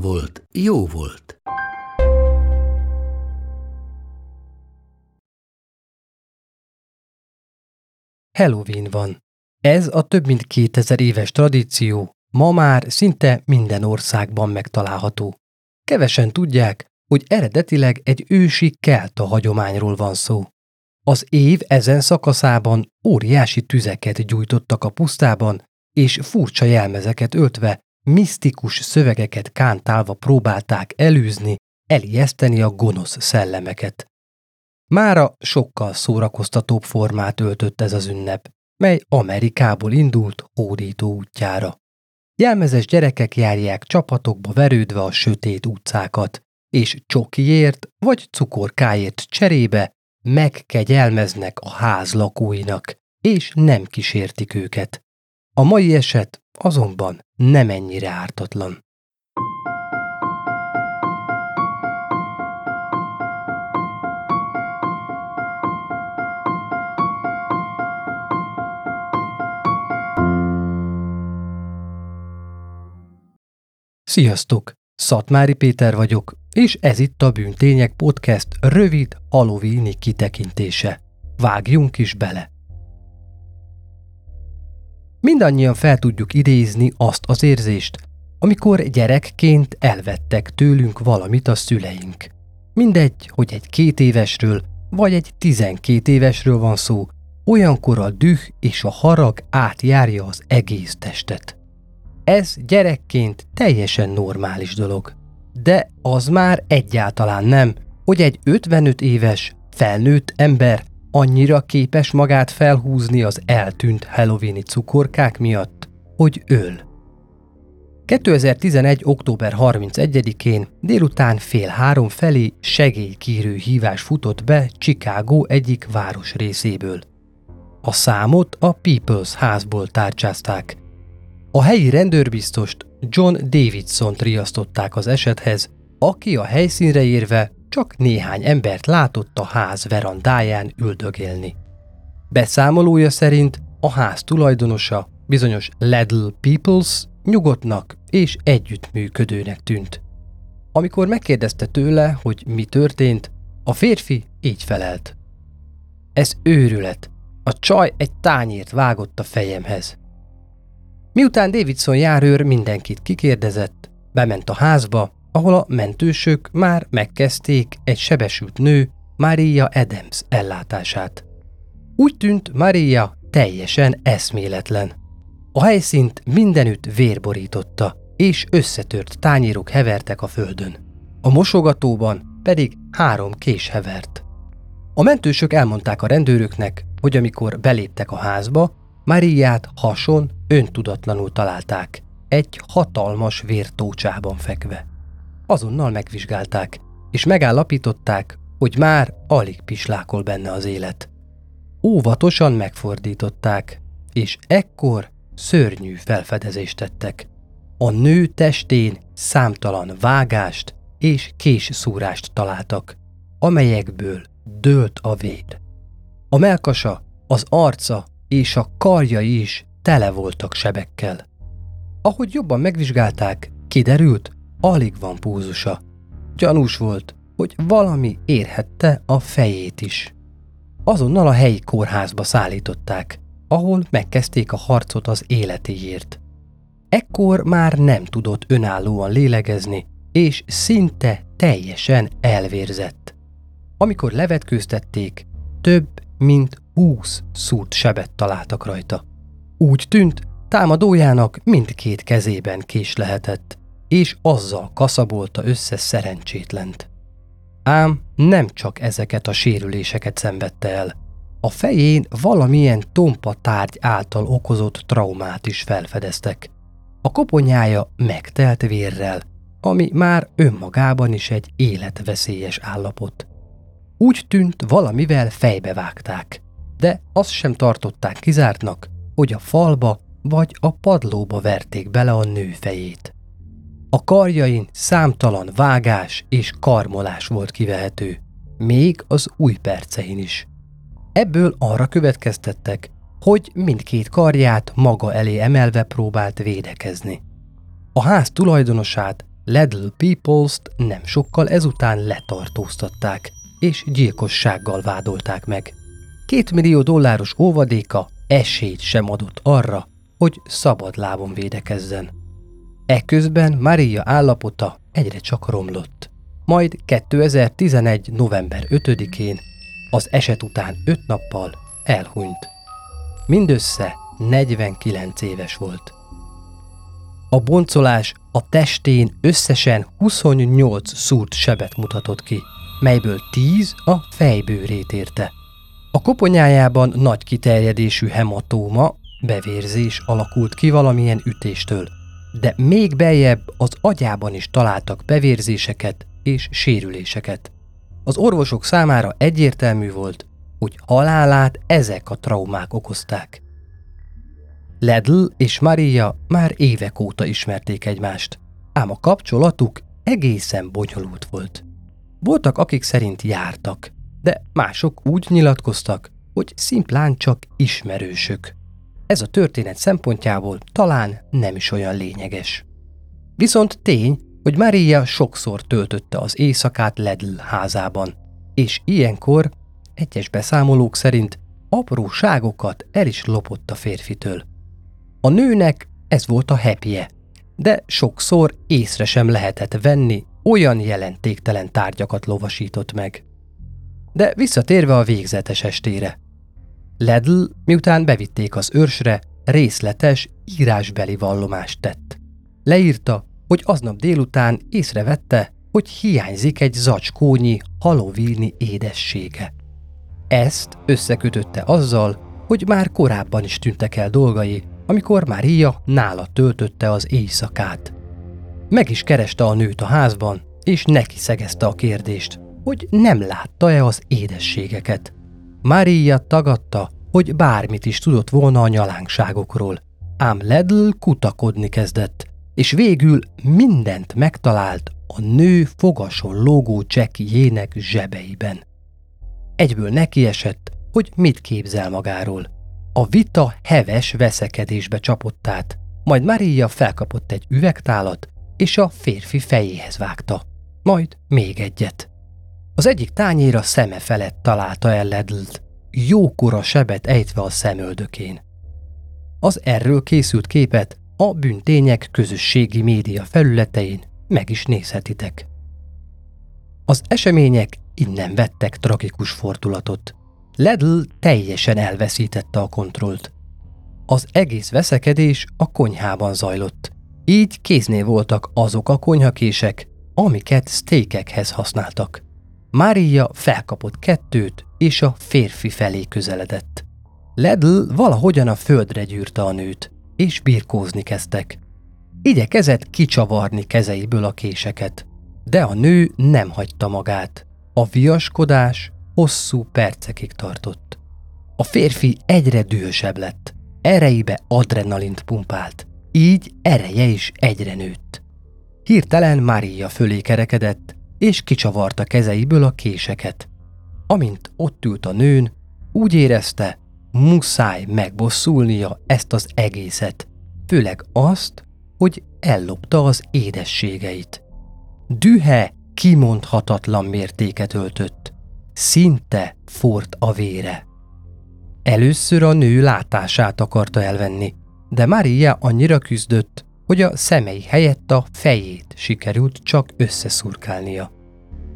volt, jó volt. Halloween van. Ez a több mint 2000 éves tradíció ma már szinte minden országban megtalálható. Kevesen tudják, hogy eredetileg egy ősi kelta hagyományról van szó. Az év ezen szakaszában óriási tüzeket gyújtottak a pusztában, és furcsa jelmezeket öltve misztikus szövegeket kántálva próbálták elűzni, elijeszteni a gonosz szellemeket. Mára sokkal szórakoztatóbb formát öltött ez az ünnep, mely Amerikából indult hódító útjára. Jelmezes gyerekek járják csapatokba verődve a sötét utcákat, és csokiért vagy cukorkáért cserébe megkegyelmeznek a ház lakóinak, és nem kísértik őket. A mai eset azonban nem ennyire ártatlan. Sziasztok! Szatmári Péter vagyok, és ez itt a Bűntények Podcast rövid halloweeni kitekintése. Vágjunk is bele! Mindannyian fel tudjuk idézni azt az érzést, amikor gyerekként elvettek tőlünk valamit a szüleink. Mindegy, hogy egy két évesről vagy egy tizenkét évesről van szó, olyankor a düh és a harag átjárja az egész testet. Ez gyerekként teljesen normális dolog. De az már egyáltalán nem, hogy egy 55 éves, felnőtt ember annyira képes magát felhúzni az eltűnt halloweeni cukorkák miatt, hogy öl. 2011. október 31-én délután fél három felé segélykérő hívás futott be Chicago egyik város részéből. A számot a People's házból tárcsázták. A helyi rendőrbiztost John Davidson-t riasztották az esethez, aki a helyszínre érve csak néhány embert látott a ház verandáján üldögélni. Beszámolója szerint a ház tulajdonosa, bizonyos Ledl Peoples nyugodtnak és együttműködőnek tűnt. Amikor megkérdezte tőle, hogy mi történt, a férfi így felelt. Ez őrület. A csaj egy tányért vágott a fejemhez. Miután Davidson járőr mindenkit kikérdezett, bement a házba, ahol a mentősök már megkezdték egy sebesült nő, Maria Adams ellátását. Úgy tűnt Maria teljesen eszméletlen. A helyszínt mindenütt vérborította, és összetört tányérok hevertek a földön. A mosogatóban pedig három kés hevert. A mentősök elmondták a rendőröknek, hogy amikor beléptek a házba, Mariát hason öntudatlanul találták, egy hatalmas vértócsában fekve azonnal megvizsgálták, és megállapították, hogy már alig pislákol benne az élet. Óvatosan megfordították, és ekkor szörnyű felfedezést tettek. A nő testén számtalan vágást és késszúrást találtak, amelyekből dőlt a vér. A melkasa, az arca és a karjai is tele voltak sebekkel. Ahogy jobban megvizsgálták, kiderült, alig van púzusa. Gyanús volt, hogy valami érhette a fejét is. Azonnal a helyi kórházba szállították, ahol megkezdték a harcot az életéért. Ekkor már nem tudott önállóan lélegezni, és szinte teljesen elvérzett. Amikor levetkőztették, több mint húsz szúrt sebet találtak rajta. Úgy tűnt, támadójának mindkét kezében kés lehetett és azzal kaszabolta össze szerencsétlent. Ám nem csak ezeket a sérüléseket szenvedte el. A fején valamilyen tompa tárgy által okozott traumát is felfedeztek. A koponyája megtelt vérrel, ami már önmagában is egy életveszélyes állapot. Úgy tűnt, valamivel fejbe vágták, de azt sem tartották kizártnak, hogy a falba vagy a padlóba verték bele a nő fejét. A karjain számtalan vágás és karmolás volt kivehető, még az új percein is. Ebből arra következtettek, hogy mindkét karját maga elé emelve próbált védekezni. A ház tulajdonosát, Ledl Peoples-t nem sokkal ezután letartóztatták, és gyilkossággal vádolták meg. Két millió dolláros óvadéka esélyt sem adott arra, hogy szabad lábon védekezzen. Ekközben Maria állapota egyre csak romlott. Majd 2011. november 5-én, az eset után 5 nappal elhunyt. Mindössze 49 éves volt. A boncolás a testén összesen 28 szúrt sebet mutatott ki, melyből 10 a fejbőrét érte. A koponyájában nagy kiterjedésű hematóma, bevérzés alakult ki valamilyen ütéstől, de még beljebb az agyában is találtak bevérzéseket és sérüléseket. Az orvosok számára egyértelmű volt, hogy halálát ezek a traumák okozták. Ledl és Maria már évek óta ismerték egymást, ám a kapcsolatuk egészen bonyolult volt. Voltak, akik szerint jártak, de mások úgy nyilatkoztak, hogy szimplán csak ismerősök. Ez a történet szempontjából talán nem is olyan lényeges. Viszont tény, hogy Maria sokszor töltötte az éjszakát Ledl házában, és ilyenkor, egyes beszámolók szerint, apróságokat el is lopott a férfitől. A nőnek ez volt a happy de sokszor észre sem lehetett venni, olyan jelentéktelen tárgyakat lovasított meg. De visszatérve a végzetes estére. Ledl, miután bevitték az őrsre, részletes, írásbeli vallomást tett. Leírta, hogy aznap délután észrevette, hogy hiányzik egy zacskónyi halovíni édessége. Ezt összekötötte azzal, hogy már korábban is tűntek el dolgai, amikor Mária nála töltötte az éjszakát. Meg is kereste a nőt a házban, és neki szegezte a kérdést, hogy nem látta-e az édességeket. Mária tagadta, hogy bármit is tudott volna a nyalánkságokról, ám Ledl kutakodni kezdett, és végül mindent megtalált a nő fogason lógó csekijének zsebeiben. Egyből nekiesett, hogy mit képzel magáról. A vita heves veszekedésbe csapott át, majd Maria felkapott egy üvegtálat, és a férfi fejéhez vágta. Majd még egyet. Az egyik tányéra szeme felett találta el Ledlt, jókora sebet ejtve a szemöldökén. Az erről készült képet a bűntények közösségi média felületein meg is nézhetitek. Az események innen vettek tragikus fordulatot. Ledl teljesen elveszítette a kontrollt. Az egész veszekedés a konyhában zajlott. Így kéznél voltak azok a konyhakések, amiket steakekhez használtak. Mária felkapott kettőt, és a férfi felé közeledett. Ledl valahogyan a földre gyűrte a nőt, és birkózni kezdtek. Igyekezett kicsavarni kezeiből a késeket, de a nő nem hagyta magát. A viaskodás hosszú percekig tartott. A férfi egyre dühösebb lett, erejébe adrenalint pumpált, így ereje is egyre nőtt. Hirtelen Mária fölé kerekedett, és kicsavarta kezeiből a késeket. Amint ott ült a nőn, úgy érezte, muszáj megbosszulnia ezt az egészet, főleg azt, hogy ellopta az édességeit. Dühe kimondhatatlan mértéket öltött. Szinte fort a vére. Először a nő látását akarta elvenni, de Maria annyira küzdött, hogy a szemei helyett a fejét sikerült csak összeszurkálnia.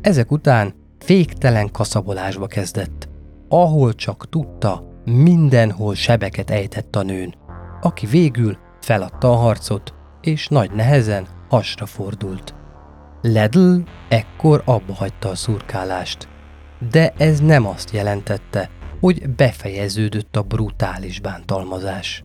Ezek után féktelen kaszabolásba kezdett. Ahol csak tudta, mindenhol sebeket ejtett a nőn, aki végül feladta a harcot, és nagy nehezen hasra fordult. Ledl ekkor abba hagyta a szurkálást. De ez nem azt jelentette, hogy befejeződött a brutális bántalmazás.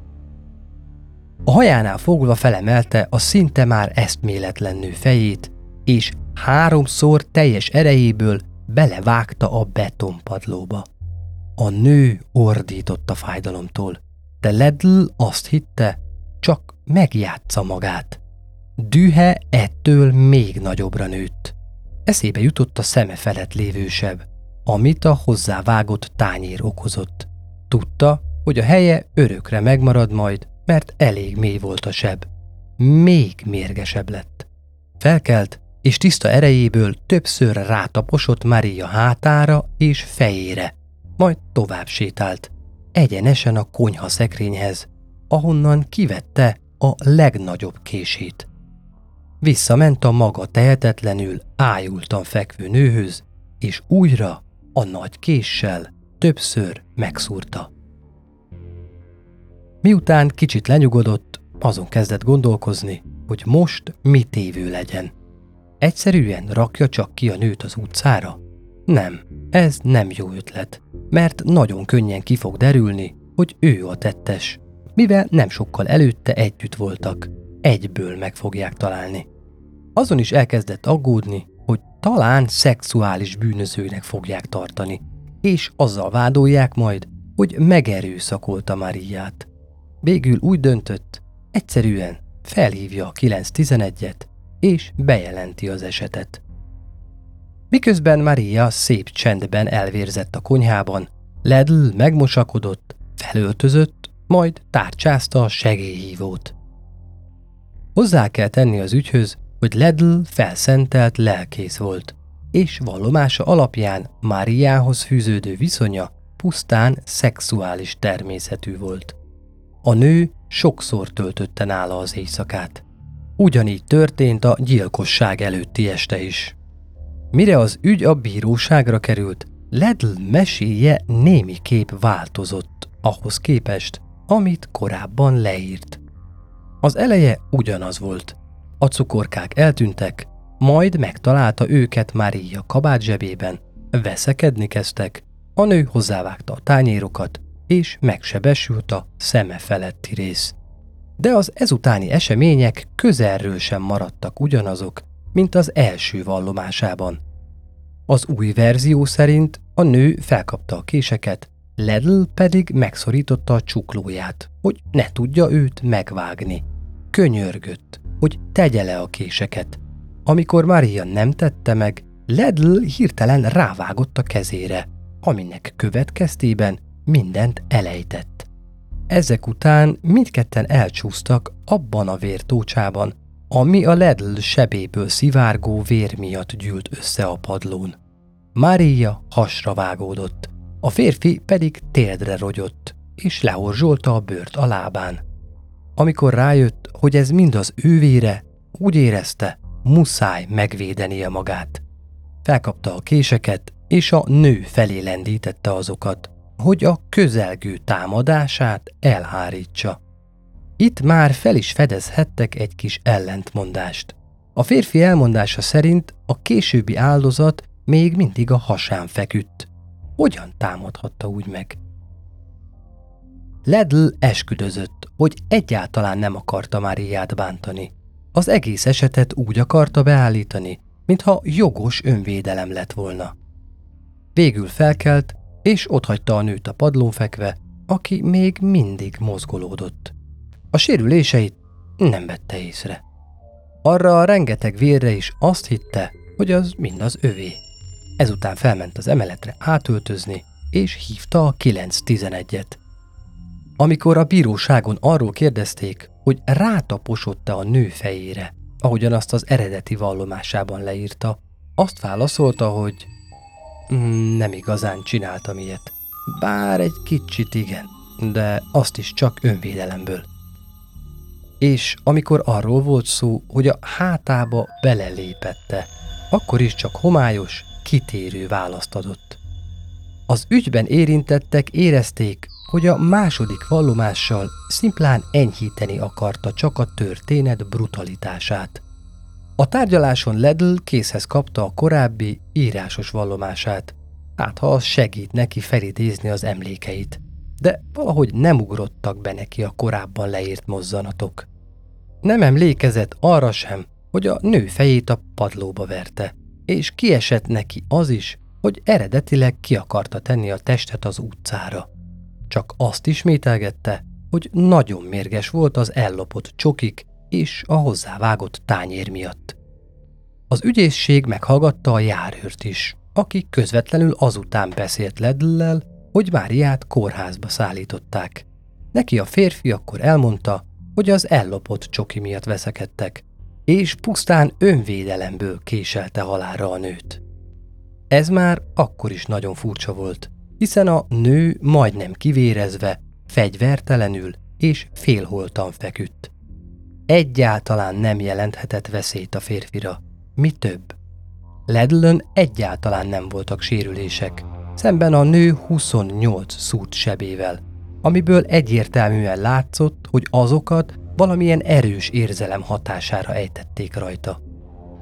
A hajánál fogva felemelte a szinte már eszméletlen nő fejét, és háromszor teljes erejéből belevágta a betonpadlóba. A nő ordított a fájdalomtól, de Ledl azt hitte, csak megjátsza magát. Dühe ettől még nagyobbra nőtt. Eszébe jutott a szeme felett lévősebb, amit a hozzávágott tányér okozott. Tudta, hogy a helye örökre megmarad majd, mert elég mély volt a seb. Még mérgesebb lett. Felkelt, és tiszta erejéből többször rátaposott Maria hátára és fejére, majd tovább sétált, egyenesen a konyha szekrényhez, ahonnan kivette a legnagyobb kését. Visszament a maga tehetetlenül, ájultan fekvő nőhöz, és újra a nagy késsel többször megszúrta. Miután kicsit lenyugodott, azon kezdett gondolkozni, hogy most mit tévő legyen. Egyszerűen rakja csak ki a nőt az utcára? Nem, ez nem jó ötlet, mert nagyon könnyen ki fog derülni, hogy ő a tettes, mivel nem sokkal előtte együtt voltak, egyből meg fogják találni. Azon is elkezdett aggódni, hogy talán szexuális bűnözőnek fogják tartani, és azzal vádolják majd, hogy megerőszakolta Mariát. Végül úgy döntött, egyszerűen felhívja a 911-et, és bejelenti az esetet. Miközben Maria szép csendben elvérzett a konyhában, Ledl megmosakodott, felöltözött, majd tárcsázta a segélyhívót. Hozzá kell tenni az ügyhöz, hogy Ledl felszentelt lelkész volt, és vallomása alapján Máriához fűződő viszonya pusztán szexuális természetű volt. A nő sokszor töltötte nála az éjszakát. Ugyanígy történt a gyilkosság előtti este is. Mire az ügy a bíróságra került, Ledl meséje némi kép változott ahhoz képest, amit korábban leírt. Az eleje ugyanaz volt. A cukorkák eltűntek, majd megtalálta őket Mária kabát zsebében, veszekedni kezdtek, a nő hozzávágta a tányérokat, és megsebesült a szeme feletti rész. De az ezutáni események közelről sem maradtak ugyanazok, mint az első vallomásában. Az új verzió szerint a nő felkapta a késeket, Ledl pedig megszorította a csuklóját, hogy ne tudja őt megvágni. Könyörgött, hogy tegye le a késeket. Amikor Maria nem tette meg, Ledl hirtelen rávágott a kezére, aminek következtében mindent elejtett. Ezek után mindketten elcsúsztak abban a vértócsában, ami a Ledl sebéből szivárgó vér miatt gyűlt össze a padlón. Mária hasra vágódott, a férfi pedig térdre rogyott, és lehorzsolta a bőrt a lábán. Amikor rájött, hogy ez mind az ő vére, úgy érezte, muszáj megvédenie magát. Felkapta a késeket, és a nő felé lendítette azokat, hogy a közelgő támadását elhárítsa. Itt már fel is fedezhettek egy kis ellentmondást. A férfi elmondása szerint a későbbi áldozat még mindig a hasán feküdt. Hogyan támadhatta úgy meg? Ledl esküdözött, hogy egyáltalán nem akarta Máriát bántani. Az egész esetet úgy akarta beállítani, mintha jogos önvédelem lett volna. Végül felkelt, és otthagyta a nőt a padlón fekve, aki még mindig mozgolódott. A sérüléseit nem vette észre. Arra a rengeteg vérre is azt hitte, hogy az mind az övé. Ezután felment az emeletre átöltözni, és hívta a 911-et. Amikor a bíróságon arról kérdezték, hogy rátaposott-e a nő fejére, ahogyan azt az eredeti vallomásában leírta, azt válaszolta, hogy nem igazán csináltam ilyet. Bár egy kicsit igen, de azt is csak önvédelemből. És amikor arról volt szó, hogy a hátába belelépette, akkor is csak homályos, kitérő választ adott. Az ügyben érintettek érezték, hogy a második vallomással szimplán enyhíteni akarta csak a történet brutalitását. A tárgyaláson Ledl készhez kapta a korábbi írásos vallomását. hát ha az segít neki felidézni az emlékeit, de valahogy nem ugrottak be neki a korábban leírt mozzanatok. Nem emlékezett arra sem, hogy a nő fejét a padlóba verte, és kiesett neki az is, hogy eredetileg ki akarta tenni a testet az utcára. Csak azt ismételgette, hogy nagyon mérges volt az ellopott csokik és a hozzávágott tányér miatt. Az ügyészség meghallgatta a járőrt is, aki közvetlenül azután beszélt Ledlel, hogy Máriát kórházba szállították. Neki a férfi akkor elmondta, hogy az ellopott csoki miatt veszekedtek, és pusztán önvédelemből késelte halára a nőt. Ez már akkor is nagyon furcsa volt, hiszen a nő majdnem kivérezve, fegyvertelenül és félholtan feküdt. Egyáltalán nem jelenthetett veszélyt a férfira. Mi több? Ledlön egyáltalán nem voltak sérülések, szemben a nő 28 szút sebével, amiből egyértelműen látszott, hogy azokat valamilyen erős érzelem hatására ejtették rajta.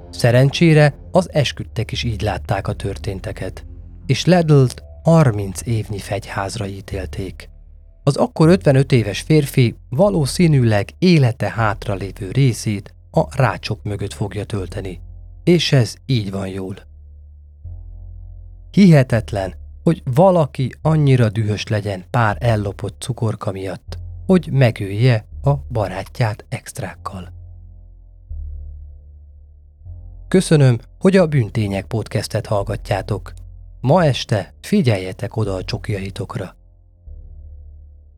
Szerencsére az esküdtek is így látták a történteket, és Ledlt 30 évnyi fegyházra ítélték. Az akkor 55 éves férfi valószínűleg élete hátralévő részét a rácsok mögött fogja tölteni. És ez így van jól. Hihetetlen, hogy valaki annyira dühös legyen pár ellopott cukorka miatt, hogy megölje a barátját extrákkal. Köszönöm, hogy a Bűntények podcastet hallgatjátok. Ma este figyeljetek oda a csokjaitokra.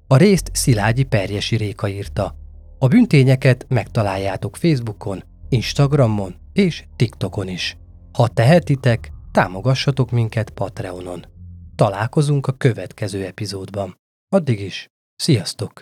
A részt Szilágyi Perjesi Réka írta. A büntényeket megtaláljátok Facebookon, Instagramon és TikTokon is. Ha tehetitek, támogassatok minket Patreonon. Találkozunk a következő epizódban. Addig is, sziasztok!